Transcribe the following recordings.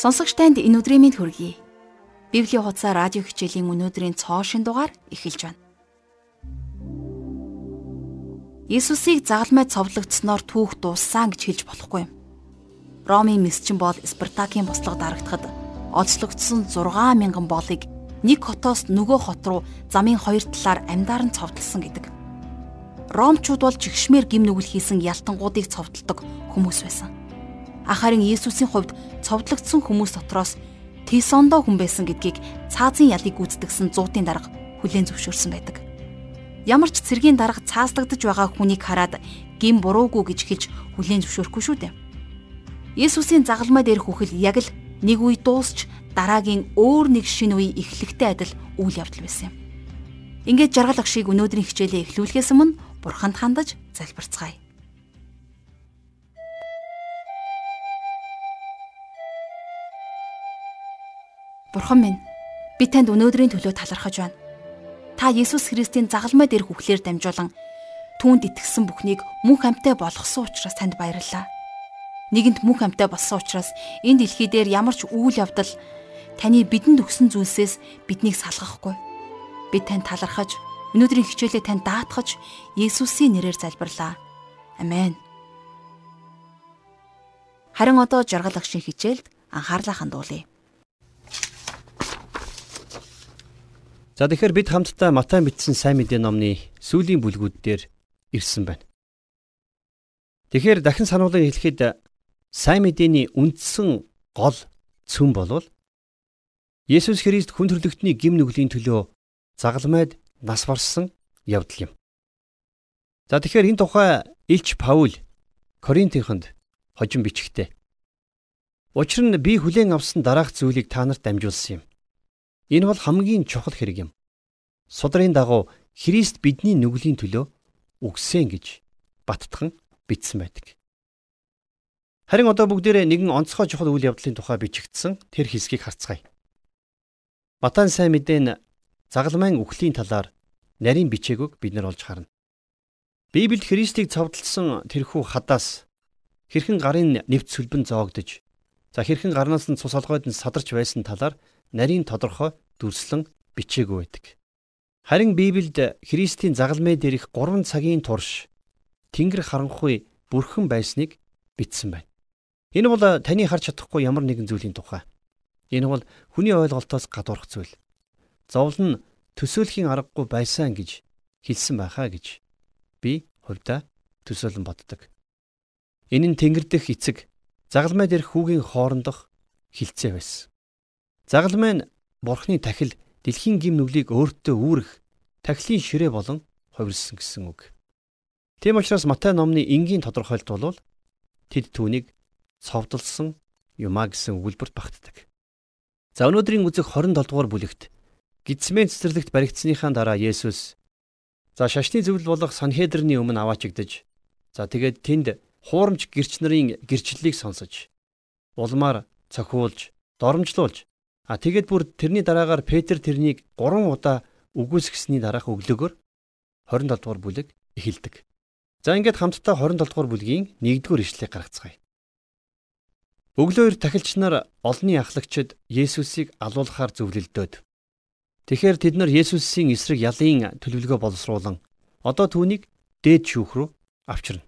Сонсогч танд энэ өдрийн мэнд хүргэе. Библийн хуудасаа радио хичээлийн өнөөдрийн цоо шин дугаар эхэлж байна. Иесусыг загалмай цовдлогдсноор түүх дууссан гэж хэлж болохгүй юм. Ромын месчин бол Спартакийн бослого дарагдахад олзлогдсон 60000 болыг нэг хотоос нөгөө хот руу замын хоёр талаар амьдаар нь цовдлсон гэдэг. Ромчууд бол жигшмээр гим нүгэл хийсэн ялтангуудыг цовдолдог хүмүүс байсан. Харин Иесусийн хувьд цовдлогдсон хүмүүс дотроос Тисондо хүн байсан гэдгийг цаазын ялыг гүйцэтгсэн зуутын дарга хүлээн зөвшөөрсөн байдаг. Ямар ч цэргийн дарга цаазлагдж байгаа хүнийг хараад гим буруугүй гэж хэлж хүлээн зөвшөөрөхгүй шүү дээ. Иесусийн загалмай дээрх үхэл яг л нэг үе дуусч дараагийн өөр нэг шинэ үе эхлэхтэй адил үйл явдал байсан юм. Ингээд жаргал агшийг өнөөдрийн хичээлээ эхлүүлэхээс өмнө бурханд хандаж залбирцгаая. Бурхан минь, би танд өнөөдрийн төлөө талархаж байна. Та Есүс Христийн загалмай дээрх үхлээр дамжуулан түүнд итгэсэн бүхнийг мөнх амьтаа болгосон учраас танд баярлалаа. Нэгэнт мөнх амьтаа болсон учраас энэ дэлхий дээр ямар ч үйл явдал таны бидэнд өгсөн зүйлсээс биднийг салгахгүй. Би танд талархаж, өнөөдрийн хичээлээ танд даатгаж Есүсийн нэрээр залбирлаа. Амен. Харин одоо жаргал агшийн хичээлд анхаарлаа хандуулъя. За тэгэхээр бид хамтдаа Матай бичсэн сайн мэдээ номны сүүлийн бүлгүүд дээр ирсэн байна. Тэгэхээр дахин сануулгыг хэлэхэд сайн мэдээний үндсэн гол цөм болвол Есүс Христ хүн төрлөختний гим нүглийн төлөө загалмайд нас барсан явдал юм. За тэгэхээр энэ тухай Илч Паул Коринтынд хожим бичгтээ. Учир нь би хүлээн авсан дараах зүйлийг та нарт дамжуулсан юм. Энэ бол хамгийн чухал хэрэг юм. Судрын дагуу Христ бидний нүглийн төлөө үгсэн гэж баттхан бичсэн байдаг. Харин одоо бүгдээрээ нэгэн онцгой чухал үйл явдлын тухай бичигдсэн тэр хэсгийг харцгаая. Матан сайн мэдэн загалмайн үхлийн талаар нарийн бичээгүйг бид нар олж харна. Библиэд Христийг цовдлсон тэрхүү хадаас хэрхэн гарын нэвт сүлбэн зоогдож за хэрхэн гарнаас нь цус олгойд нь садарч байсан талаар нарийн тодорхой дүрслэн бичээгүй байдаг. Харин Библиэд Христийн загалмай дээрх 3 цагийн турш Тэнгэр харанхуй бүрхэн байсныг бичсэн байна. Энэ бол таны харж чадахгүй ямар нэгэн зүйлийн тухай. Энэ бол хүний ойлголтоос гадуурх зүйл. Зовлон нь төсөөлхийн аргагүй байсан гэж хэлсэн байхаа гэж би хувьдаа төсөөлөн боддог. Энэ нь Тэнгэр дэх эцэг загалмай дээрх хүүгийн хоорондох хилцээ байсан. Загалмай нь Бурхны тахил дэлхийн гим нүглийг өөртөө үүрэх тахилын ширээ болон хувирсан гэсэн үг. Тийм учраас Матай номны энгийн тодорхойлт бол тэд түүнийг цовдлсон юмаа гэсэн өгүүлбэрт багтдаг. За өнөөдрийн үзэх 27 дугаар бүлэгт Гитсмен цэцэрлэгт баригдсныхаа дараа Есүс за шашны зөвлөл болох Санхедрийн өмнө аваачигдж за тэгээд тэнд хуурамч гэрч нарын гэрчлэлийг сонсож улмаар цохиулж доромжлуулж А тэгээд бүр тэрний дараагаар Петр тэрнийг 3 удаа үгүйсгэсний дараах өглөөгөр 27 дугаар бүлэг эхэлдэг. За ингээд хамтдаа 27 дугаар бүлгийн 1-р ишлэгийг гаргацгаая. Өглөөр тахилч нар олонний ахлагчид Есүсийг алуулахаар зөвлөлдөөд. Тэгэхээр тэд нар Есүсийн эсрэг ялын төлөвлөгөө боловсруулан одоо түүнийг дээд шүүх рүү авчирна.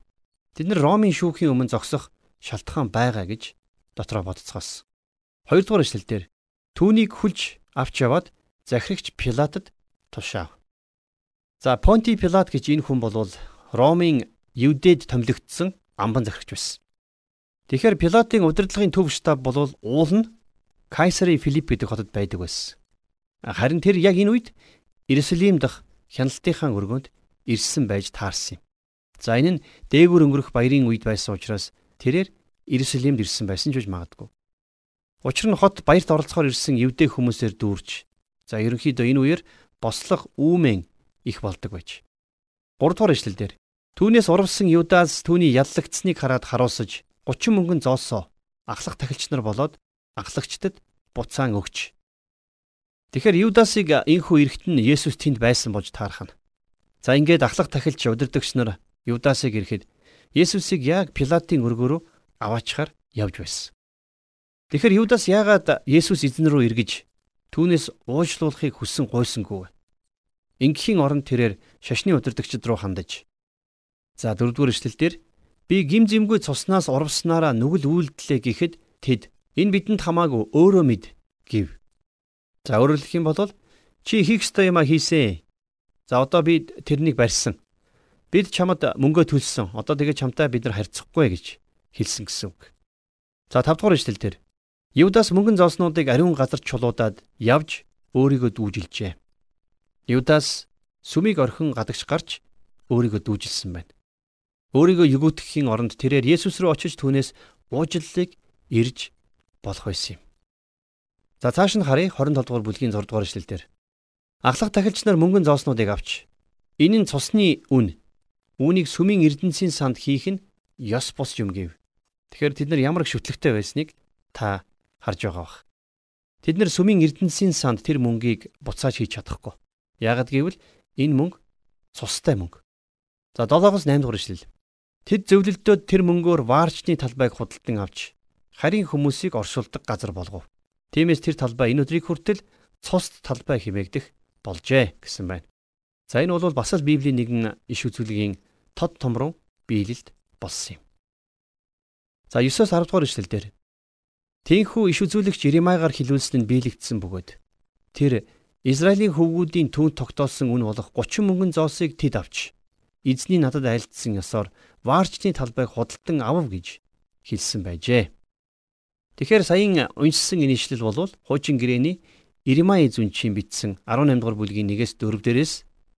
Тэд нар Ромын шүүхийн өмнө зогсох шалтгаан байгаа гэж дотроо бодцгоос. Хоёрдугаар ишлэл дээр Түүнийг хүлж авч яваад захирагч Пилатад тушаав. За Понти Пилат гэж энэ хүн бол Ромын Юдэд томилогдсон амбан захирагч байсан. Тэгэхээр Пилатын удирдлагын төв штаб бол уул нь Кайсарын Филипп гэдэг хотод байдаг байсан. Харин тэр яг энэ үед Иерусалим дахь хяналтынхаа өргөнд ирсэн байж таарсан юм. За энэ нь дээгүр өнгөрөх баярын үед байсан учраас тэрээр Иерусалимд ирсэн байсан ч гэж магадгүй. Учир нь хот баярт оролцохоор ирсэн евдээ хүмүүсээр дүүрч за ерөнхийдөө энэ үеэр бослох үүмэн их болдог байж. 3 дугаар ишлэлдэр түүнээс урвсан Юдаас түүний яллагдсныг хараад харуулсаж 30 мөнгөн зоосоо ахлах тахилч нар болоод ахлагчдад буцаан өгч. Тэгэхээр Юдасыг инхүү эрэхтэн Есүс тэнд байсан болж таархна. За ингээд ахлах тахилч удирдагч нар Юдасыг ирэхэд Есүсийг яг Пилатын өргөөрөө аваачаар явж байсан. Тэгэхээр Юдас яагаад Есүс эзэн рүү эргэж түүнээс уучлуулахыг хүссэн гойсонгүй вэ? Ингийн оронд тэрээр шашны удирдагчид руу хандаж За дөрөвдүгээр эшлэлдэр би гим зэмгүй цуснаас урвснараа нүгэл үйлдэлээ гэхэд тэд энэ бидэнд хамаагүй өөрөө мэд гэв. За өөрөөр хэлэх юм бол чи хийх ёстой юм а хийсэн. За одоо би тэрнийг барьсан. Бид чамд мөнгөө төлсөн. Одоо тэгээ чамтай бид нар харьцахгүй гэж хэлсэн гэсэн үг. За 5 дугаар эшлэл дээр Юдас мөнгөн зооснуудыг ариун газар чулуудаад явж өөрийгөө дүүжилжээ. Юдас сүмийг орхин гадагш гарч өөрийгөө дүүжилсэн байна. Өөрийгөө югүтгэхийн оронд тэрээр Есүс рүү очиж түүнээс уучлалыг ирж болох байсан юм. За цааш нь харъя 27 дугаар бүлгийн 6 дугаар эшлэлдэр. Ахлах тахилч нар мөнгөн зооснуудыг авч энэ нь цусны үн. Үүнийг сүмийн эрдэнсийн санд хийх нь ёс бус юм гэв. Тэгэхээр тэд нар ямар их шүтлэгтэй байсныг та харж байгаа бах. Тэд нар сүмийн эрдэнсийн санд тэр мөнгийг буцааж хийж чадахгүй. Яагад гэвэл энэ мөнгө цустай мөнгө. За 7-оос 8 дугаар ишлэл. Тэд зөвлөлтөд тэр мөнгөөр ваарчны талбайг худалдан авч харийн хүмүүсийг оршуулдаг газар болгов. Тиймээс тэр талбай энэ өдрийг хүртэл цуст талбай хэмээгдэх болжээ гэсэн байна. За энэ бол бас л Библийн нэгэн иш үзүүлгийн тод томрон биелэлд болсон юм. За 9-оос 10 дугаар эшлэлдэр Тинхүү иш үзүүлэгч Иремайгаар хилүүлсэн нь биелэгдсэн бөгөөд тэр Израилийн хөвгүүдийн түүнд тогтоосон үн болох 30 мөнгөн зоосыг тэд авч эзний надад айлдсан ёсоор ваарчны талбайг худалдан авав гэж хэлсэн байжээ. Тэгэхээр саяхан уншсан энэ ишлэл бол хуучин гэрээний Иремай зүнчийн бичсэн 18 дугаар бүлгийн 1-ээс 4 дээрээс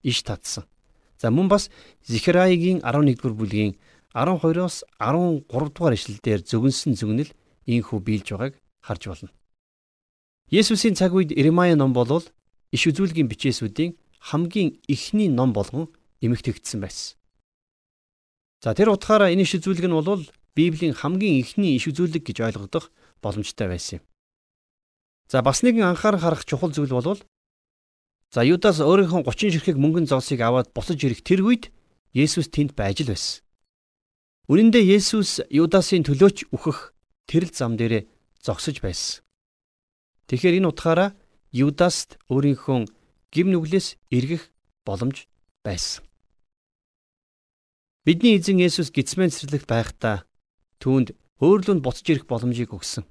иш татсан. За мөн бас Зихраягийн 11 дугаар бүлгийн 12-оос 13 дугаар ишлэлдэр зөвгөнсөн зөвнөл ийхүү биелж байгааг харж болно. Есүсийн цаг үед Иремай ном бол иш үзүүлгийн бичээсүүдийн хамгийн эхний ном болгон эмэгтэйгдсэн байсан. За тэр утгаараа энэ иш үзүүлэг нь бол Библийн хамгийн эхний иш үзүүлэг гэж ойлгогдох боломжтой байсан юм. За бас нэгэн анхаарах харах чухал зүйл бол за Юдас өөрийнхөө 30 ширхэг мөнгөн зоосыг аваад буцаж ирэх тэр үед Есүс тэнд байж л байсан. Үнэн дээр Есүс Юдасын төлөөч үхэх тэрл зам дээрээ зогсож байсан. Тэгэхээр энэ утгаараа Юдаст өөрийнхөө гим нүглээс эргэх боломж байсан. Бидний эзэн Есүс гисмэн цэцэрлэгт байхдаа түүнд өөрлөнд буцаж ирэх боломжийг өгсөн.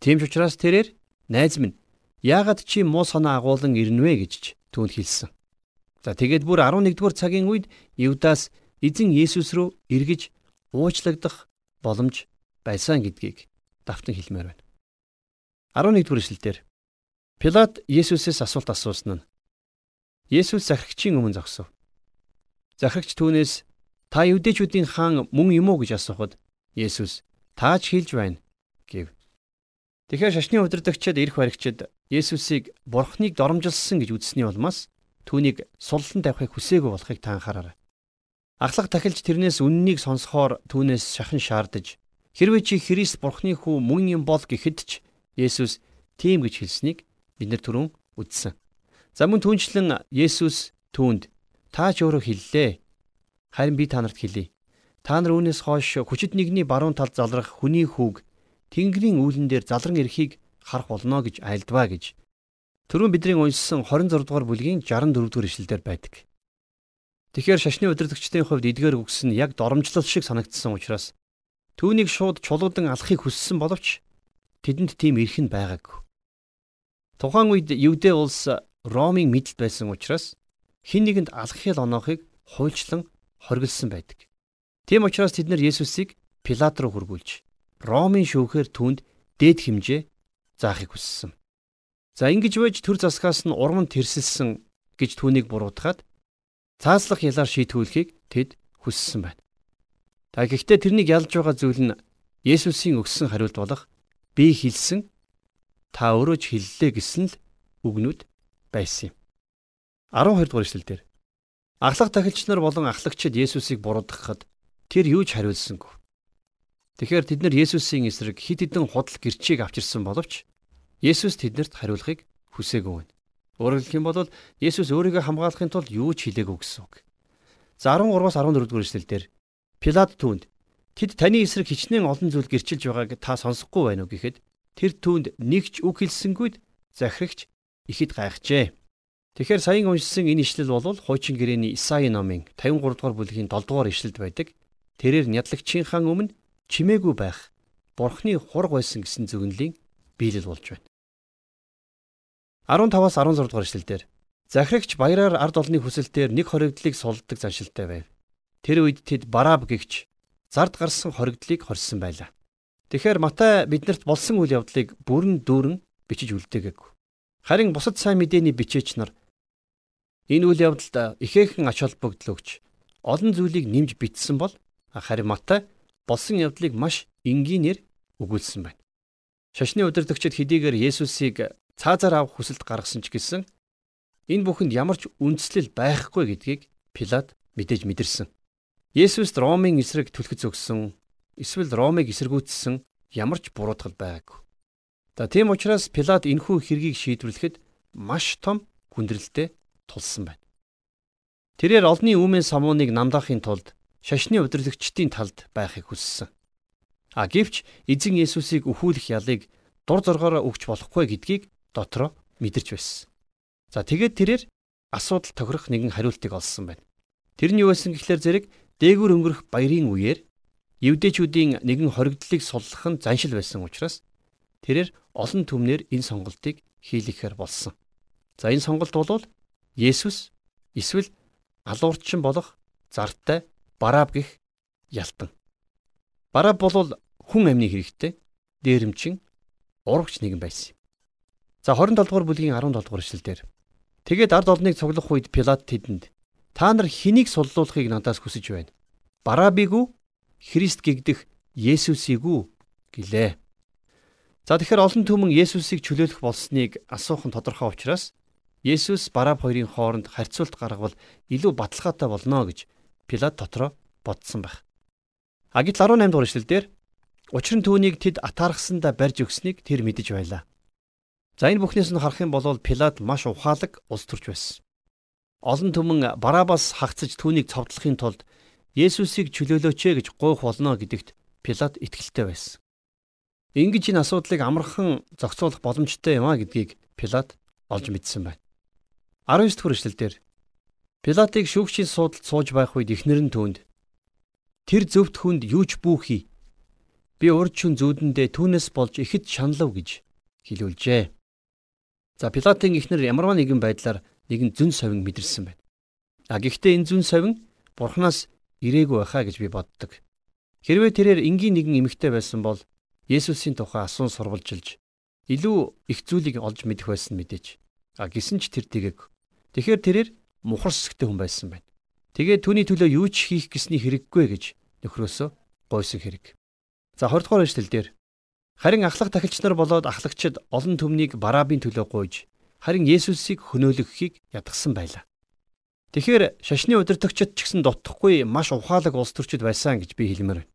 Тийм ч учраас тэрээр найз минь яагаад чи муу санаа агуулan ирнэ вэ гэж түүнд хэлсэн. За тэгээд бүр 11-р цагийн үед Юдас эзэн Есүс рүү эргэж уучлагдах боломж байсан гэдгийг давтан хэлмээр байна. 11-р эшлэлдэр Пилат Есүсээс асуулт асуусан нь Есүс захирагчийн өмнө зогсов. Захирагч түүнээс та юдэчүүдийн хаан мөн юм уу гэж асуухад Есүс тааж хэлж байна гэв. Тэгэхээр шашны удирдагчид эрх баригчид Есүсийг бурхныг доромжилсан гэж үзсний улмаас түүнийг суллан тавихыг хүсээгүй болохыг та анхаараарай. Ахлах тахилч тэрнээс үннийг сонсохоор түүнээс шахан шаардаж хэрвээ чи Христ Бурхны хүү мөн юм бол гэхэд ч Есүс тийм гэж хэлснийг бид нар түрүүн үзсэн. За мөн түнчлэн Есүс түүнд та ч өөрөө хэллээ. Харин би та нарт хэлье. Та нар үүнээс хойш хүчит нэгний баруун талд залрах хүний хүүг Тэнгэрийн үүлэн дээр залран ирэхийг харах болно гэж айлдваа гэж. Түрүүн бидний уншсан 26 дугаар бүлгийн 64 дугаар ишлэлдэр байдаг. Тэгэхээр шашны удирдгчдийн хувьд эдгээр үгс нь яг доромжлол шиг санагдсан учраас түүнийг шууд чулуудан алахыг хүссэн боловч тэдэнд тийм эрх нь байгаагүй. Тухайн үед Евдэ улс Ромын мэдэлд байсан учраас хин нэгэнд алахыг оноохыг хуульчлан хоригдсан байдаг. Тийм учраас тэд нар Есүсийг Пилат руу хөргүүлж Ромын шүүхээр түнд дээд хэмжээ заахыг хүссэн. За ингэж байж төр засгаас нь урам тэрсэлсэн гэж түүнийг буруутгаад цааслах ялаар шийтгүүлэхийг тэд хүссэн байна. Та гэхдээ тэрнийг ялж байгаа зүйл нь Есүсийн өгсөн хариулт болох би хэлсэн та өөрөө ч хэллээ гэсэн л үгнүүд байсан юм. 12 дугаар эшлэл дээр Ахлах тахилч нар болон ахлагчид Есүсийг буруудахад тэр юу ч хариулсангүй. Тэгэхээр тэд нар Есүсийн эсрэг хид хідэн худал гэрчийг авчирсан боловч Есүс тэднэрт хариулахыг хүсээгүй байна. Өөрөөр хэлэх юм бол Есүс өөрийгөө хамгаалахын тулд юу ч хэлээгүй гэсэн үг. За 13-аас 14 дугаар эшлэлдэр Пилат түүнд тэд таны эсрэг хичнээн олон зүйл гэрчилж байгааг та сонсохгүй байна уу гэхэд тэр түүнд нэг ч үг хэлсэнгүйд захирагч ихэд гайхжээ. Тэгэхээр саяхан уншсан энэ ишлэл бол хуучин гэрээний Исаи номын 53 дугаар бүлгийн 7 дугаар ишлэлд байдаг. Тэрээр нядлагчийнхаа өмнө чимээгүй байх Бурхны хург байсан гэсэн зөвнөлийн биелэл болж байна. 15-аас 16 дугаар ишлэлдэр захирагч баяраар ард олны хүсэлтээр нэг хоригдлыг сулдаг заншилтай байв. Тэр үед тэд Бараб гихч зард гарсан хоригдлыг хорьсон байлаа. Тэгэхээр Матай биднэрт болсон үйл явдлыг бүрэн дүүрэн бичиж үлдээгээгүй. Харин бусад сайн мэдээний бичээч нар Энэ үйл явдалд ихээхэн ач холбогдол өгч олон зүйлийг нэмж бичсэн бол харин Матай болсон явдлыг маш энгийнээр өгүүлсэн байна. Шашны удирдагчид хэдийгээр Есүсийг цаазаар авах хүсэлт гаргасан ч гэсэн энэ бүхэнд ямар ч үндслэл байхгүй гэдгийг Пилат мэдээж мэдэрсэн. Есүст Ромын эсрэг түлхэц өгсөн эсвэл Ромыг эсэргүүцсэн ямар ч буруудгал байгаагүй. За тийм учраас Пилат энэхүү хэргийг шийдвэрлэхэд маш том хүндрэлтэй тулсан байна. Тэрээр олны үүмэн самууныг намдаахын тулд шашны удирдлагчдын талд байхыг хүссэн. А гэвч эзэн Есүсийг өхүүлэх ялыг дур зоргоороо өгч болохгүй гэдгийг дотроо мэдэрч байсан. За тэгээд тэрээр асуудал тохирох нэгэн хариултыг олсон байна. Тэр нь юу байсан гэхлээр зэрэг дээгүр өнгөрөх баярын үеэр евдээчүүдийн нэгэн хоригдлыг суллах нь заншил байсан учраас тэрээр олон түмнэр энэ сонголтыг хийлгэхээр болсон. За энэ сонголт бол Есүс эсвэл алуурчин болох зартай Бараб гих ялтан. Бараб бол хүн амны хэрэгтэй дээрэмчин урагч нэгэн байсан юм. За 27 дугаар бүлгийн 17 дугаар эшлэлдэр тэгээд ард олныг цуглах үед Пилат тэдэнд та нар хэнийг суллуулахыг надаас хүсэж байна? Барабыг үү? Христ гэгдэх Есүсийг үү? гэлээ. За тэгэхээр олон түмэн Есүсийг чөлөөлөх болсныг асуух нь тодорхой учраас Есүс Бараб хоёрын хооронд харьцуулт гаргавал илүү баталгаатай болно гэж Пилат дотроо бодсон байх. Агит 18 дугаар эшлэлдэр учир нь түүнийг тэд атаархсандаа барьж өгснийг тэр мэдэж байлаа. За энэ бүхнээс нь харах юм бол Пилат маш ухаалаг улс төрч байсан. Олон түмэн Барабас хагцаж түүнийг цовдлохын тулд Есүсийг чөлөөлөөч гэж гуйх болно гэдэгт Пилат итгэлтэй байсан. Ингэж энэ асуудлыг амархан зохицуулах боломжтой юм а гэдгийг Пилат олж мэдсэн байна. 19 дэх эшлэлдэр Пилатыг шүүгчийн суудалд сууж байх үед ихнэр нь түүнд тэр зөвхт хүнд юу ч бүүхий. Би урд шүн зүүдэндээ түүнээс болж ихэд шаналв гэж хэлүүлжээ. За Пилатын ихнэр ямарваа нэгэн байдлаар нэгэн зүн совин мэдэрсэн байна. А гэхдээ энэ зүн совин Бурханаас ирээгүй байхаа гэж би боддог. Хэрвээ тэрээр энгийн нэгэн эмэгтэй байсан бол Есүсийн тухай асуун сурвалжилж илүү их зүйлийг олж мэдэх байсан мэдээж. А гисэн ч тэр тгийг Тэгэхээр тэрээр мухар сэсгтэй хүн байсан байна. Тэгээд түүний төлөө юу ч хийх гэсний хэрэггүй гэж нөхрөөсөө гойсон хэрэг. За 20 дугаар эшлэл дээр харин ахлах тахилч нар болоод ахлагчид олон төмнийг барабын төлөө гуйж харин Есүсийг хөнөөлгөхийг ядгсан байлаа. Тэгэхээр шашны удирдагчид ч гэсэн дутхгүй маш ухаалаг улс төрчид байсан гэж би хэлмээр байна.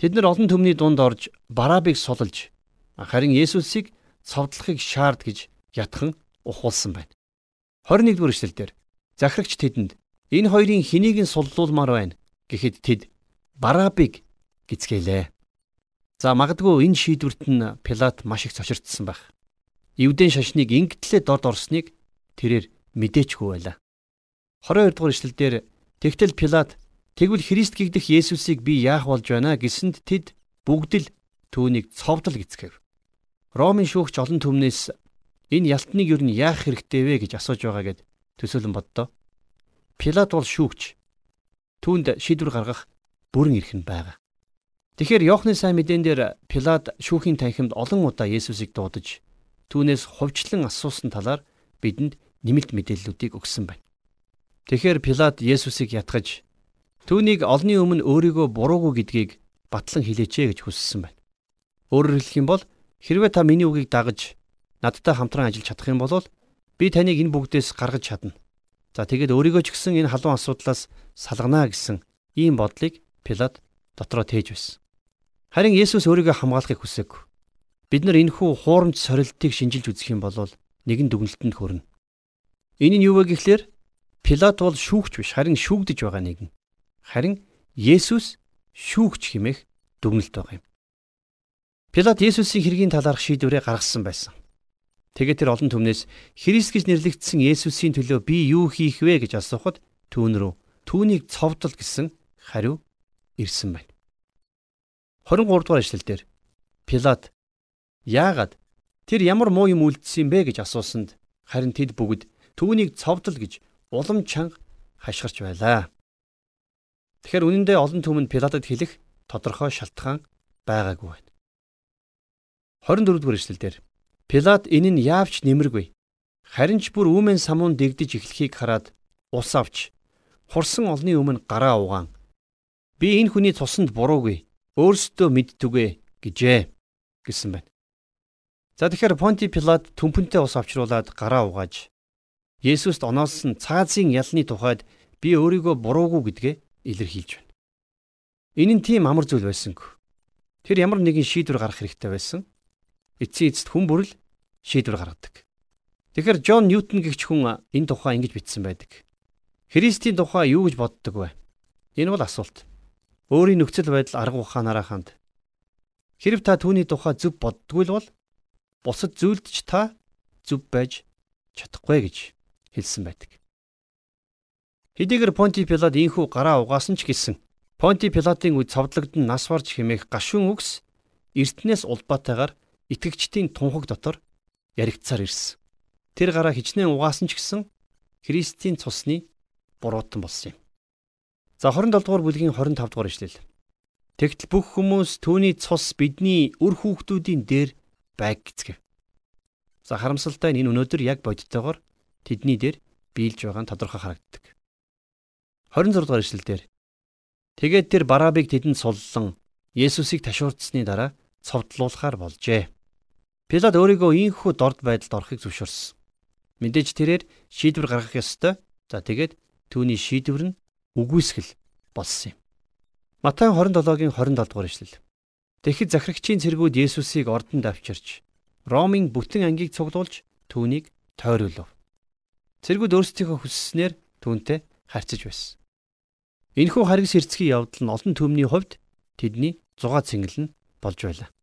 Тэд нар олон төмний дунд орж барабыг сулж харин Есүсийг цовдлохыг шаард гэж ятхан ухуулсан байна. 21-р эшлэлдэр захирагч тэдэнд энэ хоёрын хэнийг нь суллуулмаар байна гэхэд тэд Барабыг гисгэлээ. За магадгүй энэ шийдвэрт нь Пилат маш их цочирдсан байх. Евдэн шашныг ингэтлээ дорд орсныг тэрээр мэдээчгүй байлаа. 22 дугаар эшлэлдэр тэгтэл Пилат тэгвэл Христ гэгдэх Есүсийг би яах болж байна гэсэнд тэд бүгд л түүнийг цовдол гисгэв. Ромын шүүгч олон түмнээс Энэ ялтныг юу н яах хэрэгтэй вэ гэж асууж байгаа гэд төсөөлөн боддоо. Пилат бол шүүгч. Түүнд шийдвэр гаргах бүрэн эрх нь байгаа. Тэгэхээр Иохны сайн мэдэн дээр Пилат шүүхийн танхимд олон удаа Есүсийг дуудаж түүнээс хувьчлан асуусан талаар бидэнд нэмэлт мэдээллүүдийг өгсөн байна. Тэгэхээр Пилат Есүсийг ятгаж түүнийг олонний өмнө өөрийгөө буруугүй гэдгийг батлан хэлээчээ гэж хүссэн байна. Өөрөөр хэлэх юм бол хэрвээ та миний үгийг дагаж надтай хамтран ажиллаж чадах юм бол би таныг энэ бүгдээс гаргаж чадна. За тэгээд өөрийгөө ч гэсэн энэ халуун асуудлаас салганаа гэсэн ийм бодлыг Пилат дотроо тээж байсан. Харин Есүс өөрийгөө хамгаалахыг хүсээгүй. Бид нар энэхүү хуурамч сорилтыг шинжилж үзэх юм бол нэгэн дүгнэлтэнд хүрнэ. Энэ нь юу вэ гэхлээр Пилат бол шүүгч биш харин шүүгдэж байгаа нэгэн. Харин Есүс шүүгч химэх дүгнэлт байгаа юм. Пилат Есүсийн хэргийн талаарх шийдвэрээ гаргасан байсан. Тэгээд тэр олон түмнээс Христ гэж нэрлэгдсэн Есүсийн төлөө би юу хийх вэ гэж асуухад түүн рүү түүнийг цовдол гэсэн хариу ирсэн байна. 23 дугаар эшлэл дээр Пилат яагаад тэр ямар муу юм үлдсэн бэ гэж асуусанд харин тэд бүгд түүнийг цовдол гэж улам чанга хашгирч байлаа. Тэгэхээр үнэндээ олон түмэнд Пилатад хэлэх тодорхой шалтгаан байгаагүй байна. 24 дугаар эшлэлдэр Пилат энэ нь яавч нэмэргүй. Харин ч бүр үүмэн самуун дэгдэж эхлэхийг хараад ус авч хурсан олны өмнө гараа угаан. Би энэ хүний цуснд буруугүй. Өөрсдөө мэдтүгэ гэжээ гэсэн байна. За тэгэхээр Понти Пилат төмпөнтэй ус авчруулад гараа угааж Есүст оноолсон цаазын ялны тухайд би өөрийгөө буруугүй гэдгээ илэрхийлж байна. Энэ нь тийм амар зүйл байсангүй. Тэр ямар нэгэн шийдвэр гаргах хэрэгтэй байсан эцсийн эцэст хүн бүрл шийдвэр гаргадаг. Тэгэхээр Джон Ньютон гэгч хүн энэ тухай ингэж бичсэн байдаг. Христийн тухай юу гэж боддог вэ? Энэ бол асуулт. Өөрийн нөхцөл байдал арга ухаанаараа ханд. Хэрв та түүний тухай зөв боддгүй л бол бусад зүйлд ч та зөв байж чадахгүй гэж хэлсэн байдаг. Хэдийгээр Понти Пилат ийхүү гараа угаасан ч гэсэн Понти Пилатын үед цовдлогдсон нас барж хэмээх гашуун үгс эртнээс улбаатайгаар итгэгчдийн тунхаг дотор яригдсаар ирсэн. Тэр гараа хичнээн угаасан ч гэсэн Христийн цусны буруутан болсон юм. За 27 дугаар бүлгийн 25 дугаар ишлэл. Тэгтэл бүх хүмүүс түүний цус бидний үр хүүхдүүдийн дээр байг гэцгээв. За харамсалтай нь энэ өнөөдөр яг бодиттойгоор тэдний дээр биелж байгаа нь тодорхой харагддаг. 26 дугаар ишлэлдэр Тэгээд тэр Барабыг тэдэнд суллан Есүсийг ташуурдсны дараа цовдлуулахаар болжээ. Пилат өөрийгөө ийхүү дорд байдалд орохыг зөвшөөрсөн. Мэдээж тэрээр шийдвэр гаргах ёстой. За тэгээд түүний шийдвэр нь үгүйсгэл болсон юм. Матай 27-гийн 27 дугаар ишлэл. Тэгэхэд захирагчийн цэргүүд Есүсийг ордонд авчирч Ромын бүтэн ангийг цуглуулж түүнийг тойруулв. Цэргүүд өөрсдийнхөө хүсснээр түүнтэй харьцаж байсан. Энэхүү харгас хэрцгий явдал нь олон төмний хувьд тэдний зугаа цэнгэл нь болж байлаа.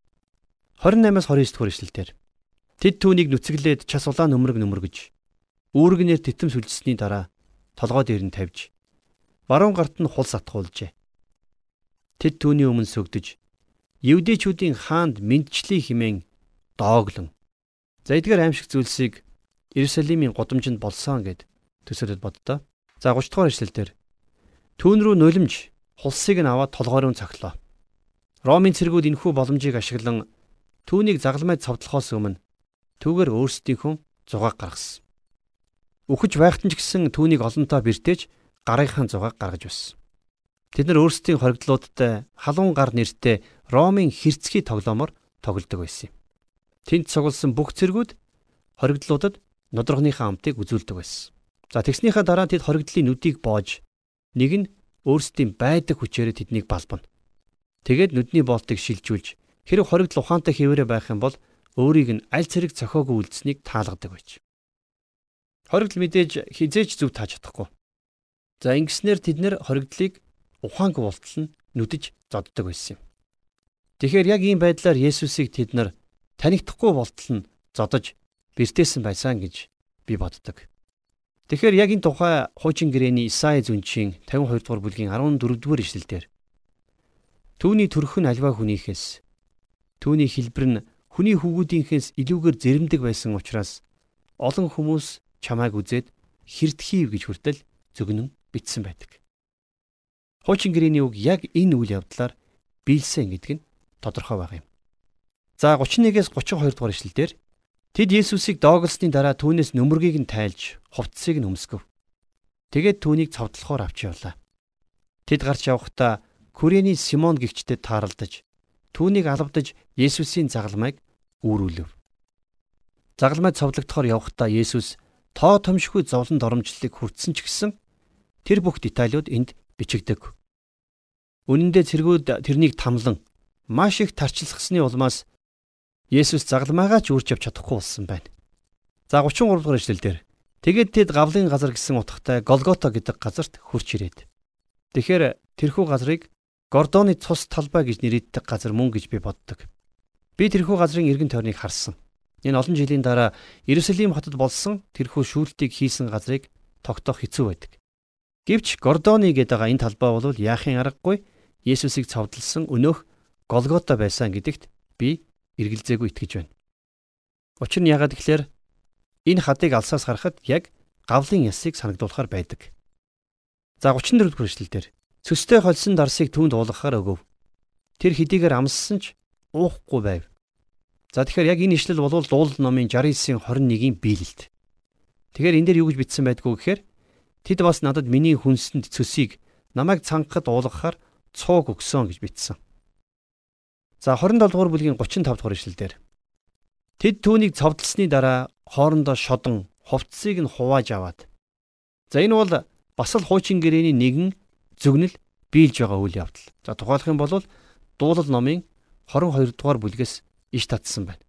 28-аас 29 дугаар ишлэлдэр Тэд түүнийг нүцгэлээд час улаан нөмрөг нөмөргөж үүргнээр титэм сүлжсэний дараа толгой дээр нь тавьж баруун гарт нь хул сатгуулжээ. Тэд түүний өмнө сүгдэж Евдэчүүдийн хаанд мэдчлий химэн дооглон. За эдгээр аимшиг зүйлсийг Иерусалимийн гудамжинд болсон гэд төсөөлөд боддоо. За 30 дугаар ишлэлдэр түүн рүү нулимж хулсыг нь аваад толгойроо цоглоо. Ромын цэргүүд энэхүү боломжийг ашиглан Түүнийг загалмайд цовдлохоос өмнө түүгээр өөрсдийнхөө зугааг гаргасан. Үхэж байхтан ч гэсэн түүнийг олонтоо бэртээж гарынхаа зугааг гаргаж байсан. Тэд нар өөрсдийн хоригдлуудтай халуун гар нэртэй Ромын хэрцгий тоглоомор тоглодог байсан юм. Тэнд цугласан бүх цэргүүд хоригдлуудад нодорхныхаа амтыг үзүүлдэг байсан. За тэгснийхаа дараа тэд хоригдлын нүдийг боож нэг нь өөрсдийн байдаг хүчээр тэднийг балбана. Тэгээд нүдний болтыг шилжүүлж Хэрэг хоригдл ухаантай хിവэрэ байх юм бол өөрийг нь аль цэрэг цохоогүй үлдсэнийг таалгадаг байж. Хоригдл мэдээж хизээч зүв тааж чадахгүй. За ингэснээр тэд нэр хоригдлыг ухаангүй болтол нь нүдэж зоддог байсан юм. Тэгэхээр яг ийм байдлаар Есүсийг тэд нар танигдахгүй болтол нь зодож бэртээсэн байсан гэж би боддог. Тэгэхээр яг энэ тухай хуучин гэрээний Исаи зүнчийн 52 дугаар бүлгийн 14 дугаар ишлэлдэр Түүний төрөх нь альва хүнийхээс Түүний хэлбэр нь хүний хүүгүүдийнхээс илүүгээр зэрэмдэг байсан учраас олон хүмүүс чамайг үзээд хэрдхийв гэж хүртэл зөгнөн бичсэн байдаг. Хуучин гэрээний үг яг энэ үйл явдлаар биелсэн гэдэг нь тодорхой байгаа юм. За 31-ээс 32 дугаар ишлэлдэр тэд Есүсийг дооглосны дараа түүнээс нөмөргийг нь тайлж хувцсыг нь өмсгөв. Тэгээд түүнийг цовдлохоор авч явлаа. Тэд гарч явхдаа Күрэний Симон гихчдэд тааралдаж түүнийг алавдаж Есүсийн загалмайг үүрүүлв. Загалмай цовдлогдохоор явхдаа Есүс тоо томшгүй зовлон доромжллыг хүртсэн ч гэсэн тэр бүх деталууд энд бичигдэг. Үнэн дээр цэргүүд тэрнийг тамлан маш их тарчилсгсны улмаас Есүс загалмайгаа ч үрж авч чадахгүй болсон байна. За 33 дугаар эшлэлдэр тэгээд тэд гавлын газар гэсэн утгатай Голгота гэдэг газарт хурч ирээд. Тэгэхээр тэрхүү газрыг Гордоны цус талбай гэж нэрийддэг газар мөн гэж би боддог. Би тэрхүү газрын эргэн тойрныг харсан. Энэ олон жилийн дараа Иерусалим хотод болсон тэрхүү шүүлтийг хийсэн газрыг тогтоох хэцүү байдаг. Гэвч Гордоны гэдэг энэ талбай бол яахын аргагүй Есүсийг цовдлсон өнөөх Голгота байсан гэдэгт би эргэлзээгүй итгэж байна. Учир нь ягаад гэхээр энэ хадыг алсаас харахад яг гавлын ясыг санагдуулахар байдаг. За 34 дугаар эшлэлдэр цөстэй холсон дарсыг түүнд уулгахаар өгөв. Тэр хэдийгээр амссан ч уухгүй байв. За тэгэхээр яг энэ ишлэл бол дуулал номын 69-ийн 21-ийн биелэлт. Тэгэхээр энэ дээр юу гэж бичсэн байдгүй гэхээр тэд бас надад миний хүнсэнд цөсийг намайг цангахад уулгахаар цууг өгсөн гэж бичсэн. За 27 дугаар бүлгийн 35 дугаар ишлэлдэр тэд түүнийг цовдлсны дараа хоорондоо шодон хувцсыг нь хувааж аваад за энэ бол бас л хуучин гэрээний нэгэн зөгнөл биелж байгаа үйл явдал. За тухайлах юм бол дуулал номын 22 дугаар бүлгээс иш татсан байна.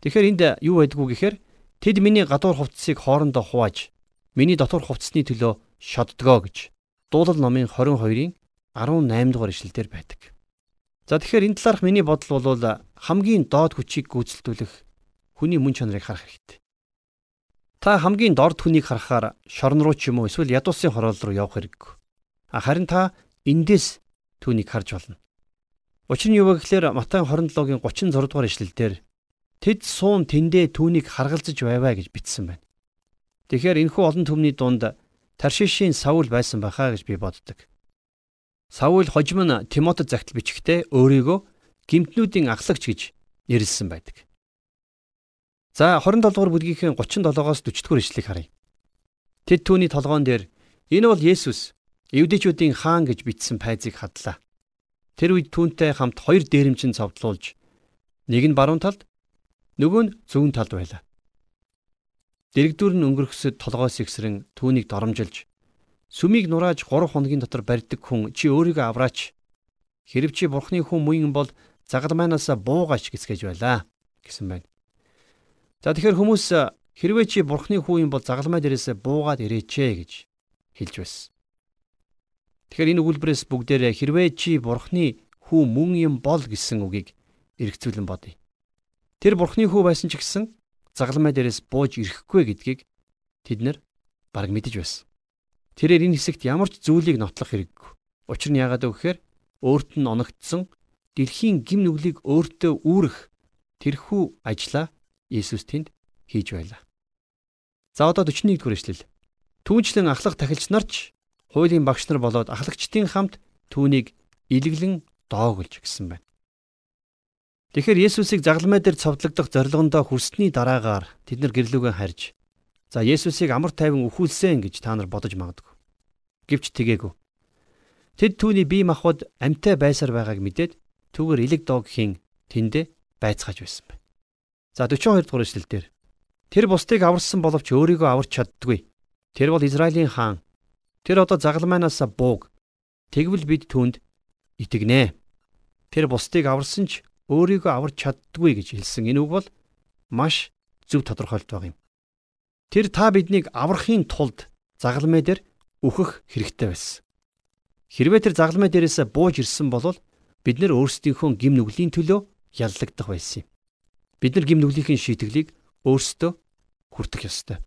Тэгэхээр энд юу байдгүй гэхээр тэд миний гадуур хувцсыг хоорондоо хувааж миний дотор хувцсны төлөө шоддгоо гэж дуулал номын 22-ын 18 дугаар ишлэлдэр байдаг. За тэгэхээр энэ талаарх миний бодол бол хамгийн доод хүчийг гүйцэлдүүлэх хүний мөн чанарыг харах хэрэгтэй. Та хамгийн дорд хүнийг харахаар шорон руу ч юм уу эсвэл ядуусын хороол руу явах хэрэггүй. Харин та эндээс түүнийг харж болно. Учир нь юу вэ гэхээр Матай 27-гийн 36 дугаар ишлэлдэр тэд суун тэндээ түүнийг харгалзаж байваа гэж бичсэн байна. Тэгэхээр энэхүү олон түмний дунд Таршишийн Саул байсан байхаа гэж би боддог. Саул хожим нь Тимотед загтал бичгтээ өөрийгөө гимтнүүдийн ахлагч гэж нэрлсэн байдаг. За 27 дугаар бүлгийнхээ 37-оос 40 дугаар ишлэгийг харъя. Тэд түүний толгоон дээр энэ бол Есүс, Евдэчүүдийн хаан гэж бичсэн пайзыг хадлаа. Тэр үед түүнтэй хамт хоёр дээрэмчин цовдлуулж нэг нь баруун талд нөгөө нь зүүн талд байлаа. Дэрэгдүр нь өнгөрөхсөд толгоос ихсрэн түүнийг доромжилж сүмийг нурааж 3 хоногийн дотор барьдаг хүн чи өөрийгөө авраач. Хэрв чи бурхны хүн мөн бол загалмайнаас буугаач гэсгэж байлаа гэсэн байна. За тэгэхээр хүмүүс хэрвээ чи бурхны хүн юм бол загалмай дээрээс буугаад ирээчээ гэж хэлж байсан. Тэгэхээр энэ өгүүлбэрээс бүгдээрээ хэрвээ чи бурхны хүү мөн юм бол гэсэн үгийг эргцүүлэн бодъё. Тэр бурхны хүү байсан ч гэсэн загалмай дээрээс бууж ирэхгүй гэдгийг тэд нар бараг мэдэж байсан. Тэрээр энэ хэсэгт ямар ч зүйлийг нотлох хэрэггүй. Учир нь яагаад вэ гэхээр өөрт нь оногдсон дэлхийн гим нүглийг өөртөө үүрэх тэрхүү ажлаа Иесус тэнд хийж байлаа. За одоо 41 дугаар эшлэл. Түүнчлэн ахлах тахилч нарч хуулийн багш нар болоод ахлагчдын хамт түүнийг илэглэн доогөлж гисэн байна. Тэгэхээр Есүсийг загалмай дээр цовдлогдох зорилгондоо хүрсний дараагаар тэд нар гэрлүүгэн харж за Есүсийг амар тайван өхүүлсэн гэж та нар бодож магадгүй. Гэвч тэгээгүй. Тэд түүний бие махбод амьтай байсаар байгааг мэдээд түүгээр элэг дог хийн тэндэ байцгааж байсан байна. За 42 дугаар эшлэлдэр тэр бусдыг аварсан боловч өөрийгөө аварч чаддгүй. Тэр бол Израилийн хаан Тэр одоо загалмайнаас бууг. Тэгвэл бид түүнд итгэнэ. Тэр бусдыг аварсан ч өөрийгөө аварч чаддгүй гэж хэлсэн. Энэ үг бол маш зөв тодорхойлт баг юм. Тэр та биднийг аврахын тулд загалмай дээр өөхөх хэрэгтэй байсан. Хэрвээ тэр загалмай дээрээс бууж ирсэн бол бид нар өөрсдийнхөө гим нүглийн төлөө яллагдах байсан юм. Бид нар гим нүглийнхин шийтгэлийг өөрсдөө хүртэх ёстой.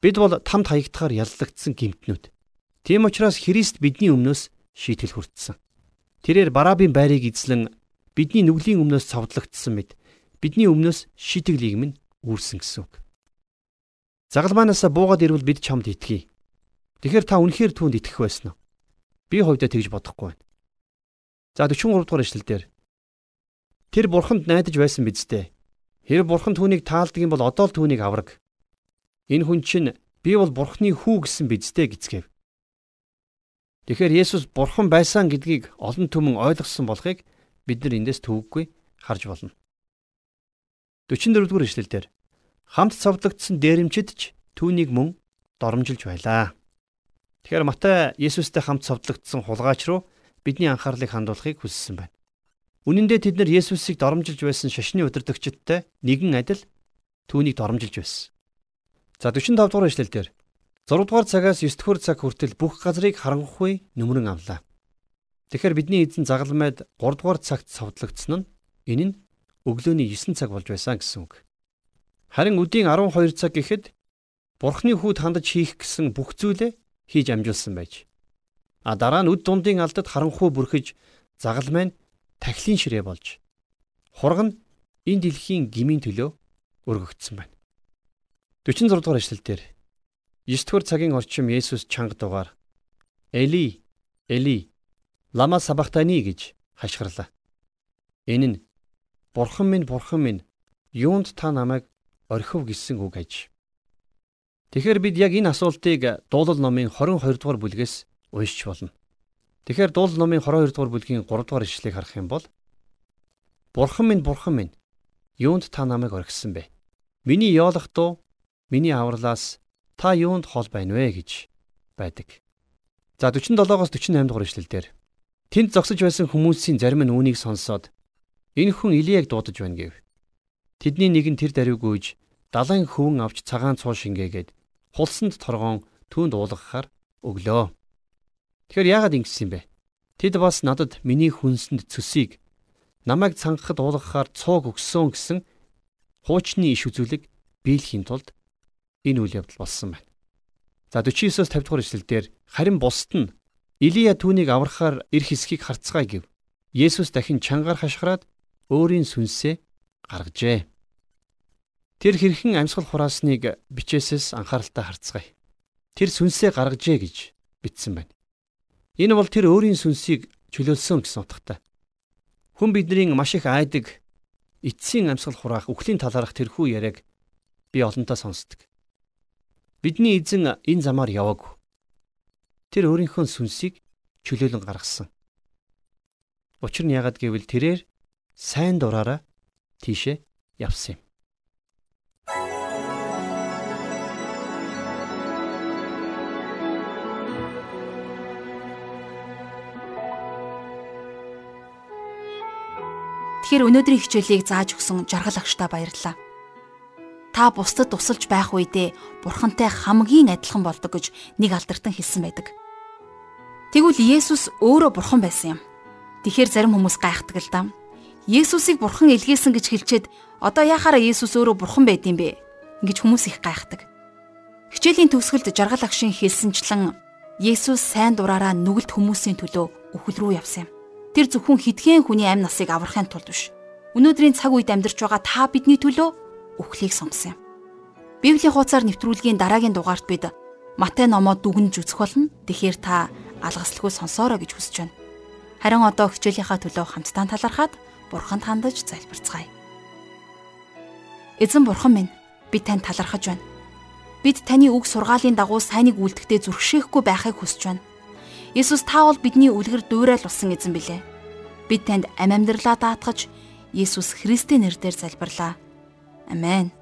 Бид бол тамд хаягдахаар яллагдсан гимтнүүд. Тийм учраас Христ бидний өмнөөс шийтгэл хүртсэн. Тэрээр Барабын байрыг эзлэн бидний нүглийн өмнөөс цовдлогдсон мэд бидний өмнөөс шийтгэлийг минь үүрсэн гэсэн үг. Загалмаанаас буугаад ирвэл бид чамд итгэе. Тэгэхээр та үнэхээр түүнд итгэх байсан уу? Би хувьдаа тэгж бодохгүй байна. За 43 дугаар эшлэлдэр Тэр бурханд найдаж байсан биз дээ. Хэрэг бурхан түүнийг таалдаг юм бол одоо л түүнийг авраг. Энэ хүн чинь би бол бурхны хүү гэсэн биздээ гисгэв. Тэгэхээр Есүс бурхан байсан гэдгийг олон түмэн ойлгосон болохыг бид нар эндээс төвөггүй харж болно. 44 дугаар эшлэлдэр хамт цовдлогдсон дээрэмчид ч түүнийг мөн доромжилж байлаа. Тэгэхээр Матай Есүстэй хамт цовдлогдсон хулгайч руу бидний анхаарлыг хандуулахыг хүссэн байна. Үнэн дээр тэд нар Есүсийг доромжилж байсан шашны удирдагчдтай нэгэн адил түүнийг доромжилж байсан. За 45 дугаар эшлэл дээр 6 дугаар цагаас 9 дугаар цаг хүртэл бүх газрыг харангуй нүмерэн авлаа. Тэгэхээр бидний эзэн загалмайд 3 дугаар цагт совдлогдсон нь Энэ нь өглөөний 9 цаг болж байсан гэсэн үг. Харин өдийн 12 цаг гэхэд Бурхны хүүд хандаж хийх гэсэн бүх зүйлээ хийж амжуулсан байж. А дараа нь үд дундын алдад харанхуй бүрхэж загал маань тахилын ширээ болж хураг нь энэ дэлхийн гмийн төлөө өргөгдсөн байна. 46 дугаар эшлэлдэр 9 дугаар цагийн орчим Есүс чанга дугаар Эли Эли лама сабахтани гэж хашгирлаа. Энэ нь Бурхан минь Бурхан минь юунд та намайг орхив гэсэн үг аж. Тэгэхээр бид яг энэ асуултыг дуулал номын 22 дугаар бүлгээс уншиж болно. Тэгэхээр дуулал номын 22 дугаар бүлгийн 3 дугаар ишлэгийг харах юм бол Бурхан минь Бурхан минь юунд та намайг орхисон бэ? Миний яолох дуу миний авралаас та юунд хол байна вэ гэж байдаг. За 47-оос 48 дугаар ишлэлдэр тэнд зогсож байсан хүмүүсийн зарим нь үүнийг сонсоод энэ хүн Илияг дуудаж байна гэв. Тэдний нэг нь тэр даруйг гүйж далайн хөвөн авч цагаан цуу шингээгээд хулсанд торгоон түүнд уулгахаар өглөө. Тэгэхээр яагаад ингэсэн юм бэ? Тэд бас надад миний хүнсэнд цөсийг намайг цангахад уулгахаар цууг өгсөн гэсэн хуучны иш үзүүлэг биелэхийн тулд энэ үйл явдал болсон байна. За 49-оос 50 дугаар эшлэлдэр харин бусд нь Илия түүнийг аврахаар эх хэсгийг харцгаая гэв. Есүс дахин чангаар хашгираад өөрийн сүнсээ гаргажээ. Тэр хэрхэн амьсгал хураасныг бичээсээс анхааралтай харцгаая. Тэр сүнсээ гаргажээ гэж бичсэн байна. Энэ бол тэр өөрийн сүнсийг чөлөөлсөн гэсэн утгатай. Хүн бидний маш их айдаг эцсийн амьсгал хураах үхлийн талаарх тэрхүү яриаг би олонтаа сонсдог. Бидний эзэн энэ замаар яваагүй. Тэр өөрийнхөө сүнсийг чөлөөлөн гаргасан. Учир нь яагаад гэвэл тэрээр сайн дураараа тийшээ явсан юм. Тэгэхээр өнөөдрийн хичээлийг зааж өгсөн жаргал агштаа баярлалаа. Та бусдад тусалж байх үедээ бурхантай хамгийн адилхан болдог гэж нэг алдартан хэлсэн байдаг. Тэгвэл Есүс өөрөө бурхан байсан юм. Тэгэхээр зарим хүмүүс гайхдаг л даа. Есүсийг бурхан илгээсэн гэж хэлчихэд одоо яхаараа Есүс өөрөө бурхан байд юм бэ? гэж хүмүүс их гайхдаг. Хичээлийн төгсгөлд жаргал агшийн хэлсэнчлэн Есүс сайн дураараа нүгэлт хүмүүсийн төлөө үхэл рүү явсан юм. Тэр зөвхөн хитгэн хүний амь насыг аврахын тулд биш. Өнөөдрийн цаг үед амьдарч байгаа та бидний төлөө үхлийг сонгосон юм. Библийн хуудасаар нэвтрүүлгийн дараагийн дугаарт бид Матай номоо дүгнж үзэх болно. Тэгэхээр та алгаслаггүй сонсоорой гэж хүсэж байна. Харин одоо хичээлийнхаа төлөө хамтдаа талархаад Бурханд хандаж залбирцгаая. Эзэн Бурхан минь, би танд талархаж байна. Бид таны үг сургаалын дагуу сайныг үлдэхдээ зүрхшээхгүй байхыг хүсэж байна. Есүс та бол бидний үлгэр дуурайл болсон эзэн билээ. Бид танд ам амьдралаа даатгаж Есүс Христийн нэрээр залбирлаа. Амен.